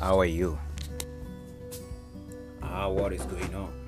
How are you? Ah, what is going on?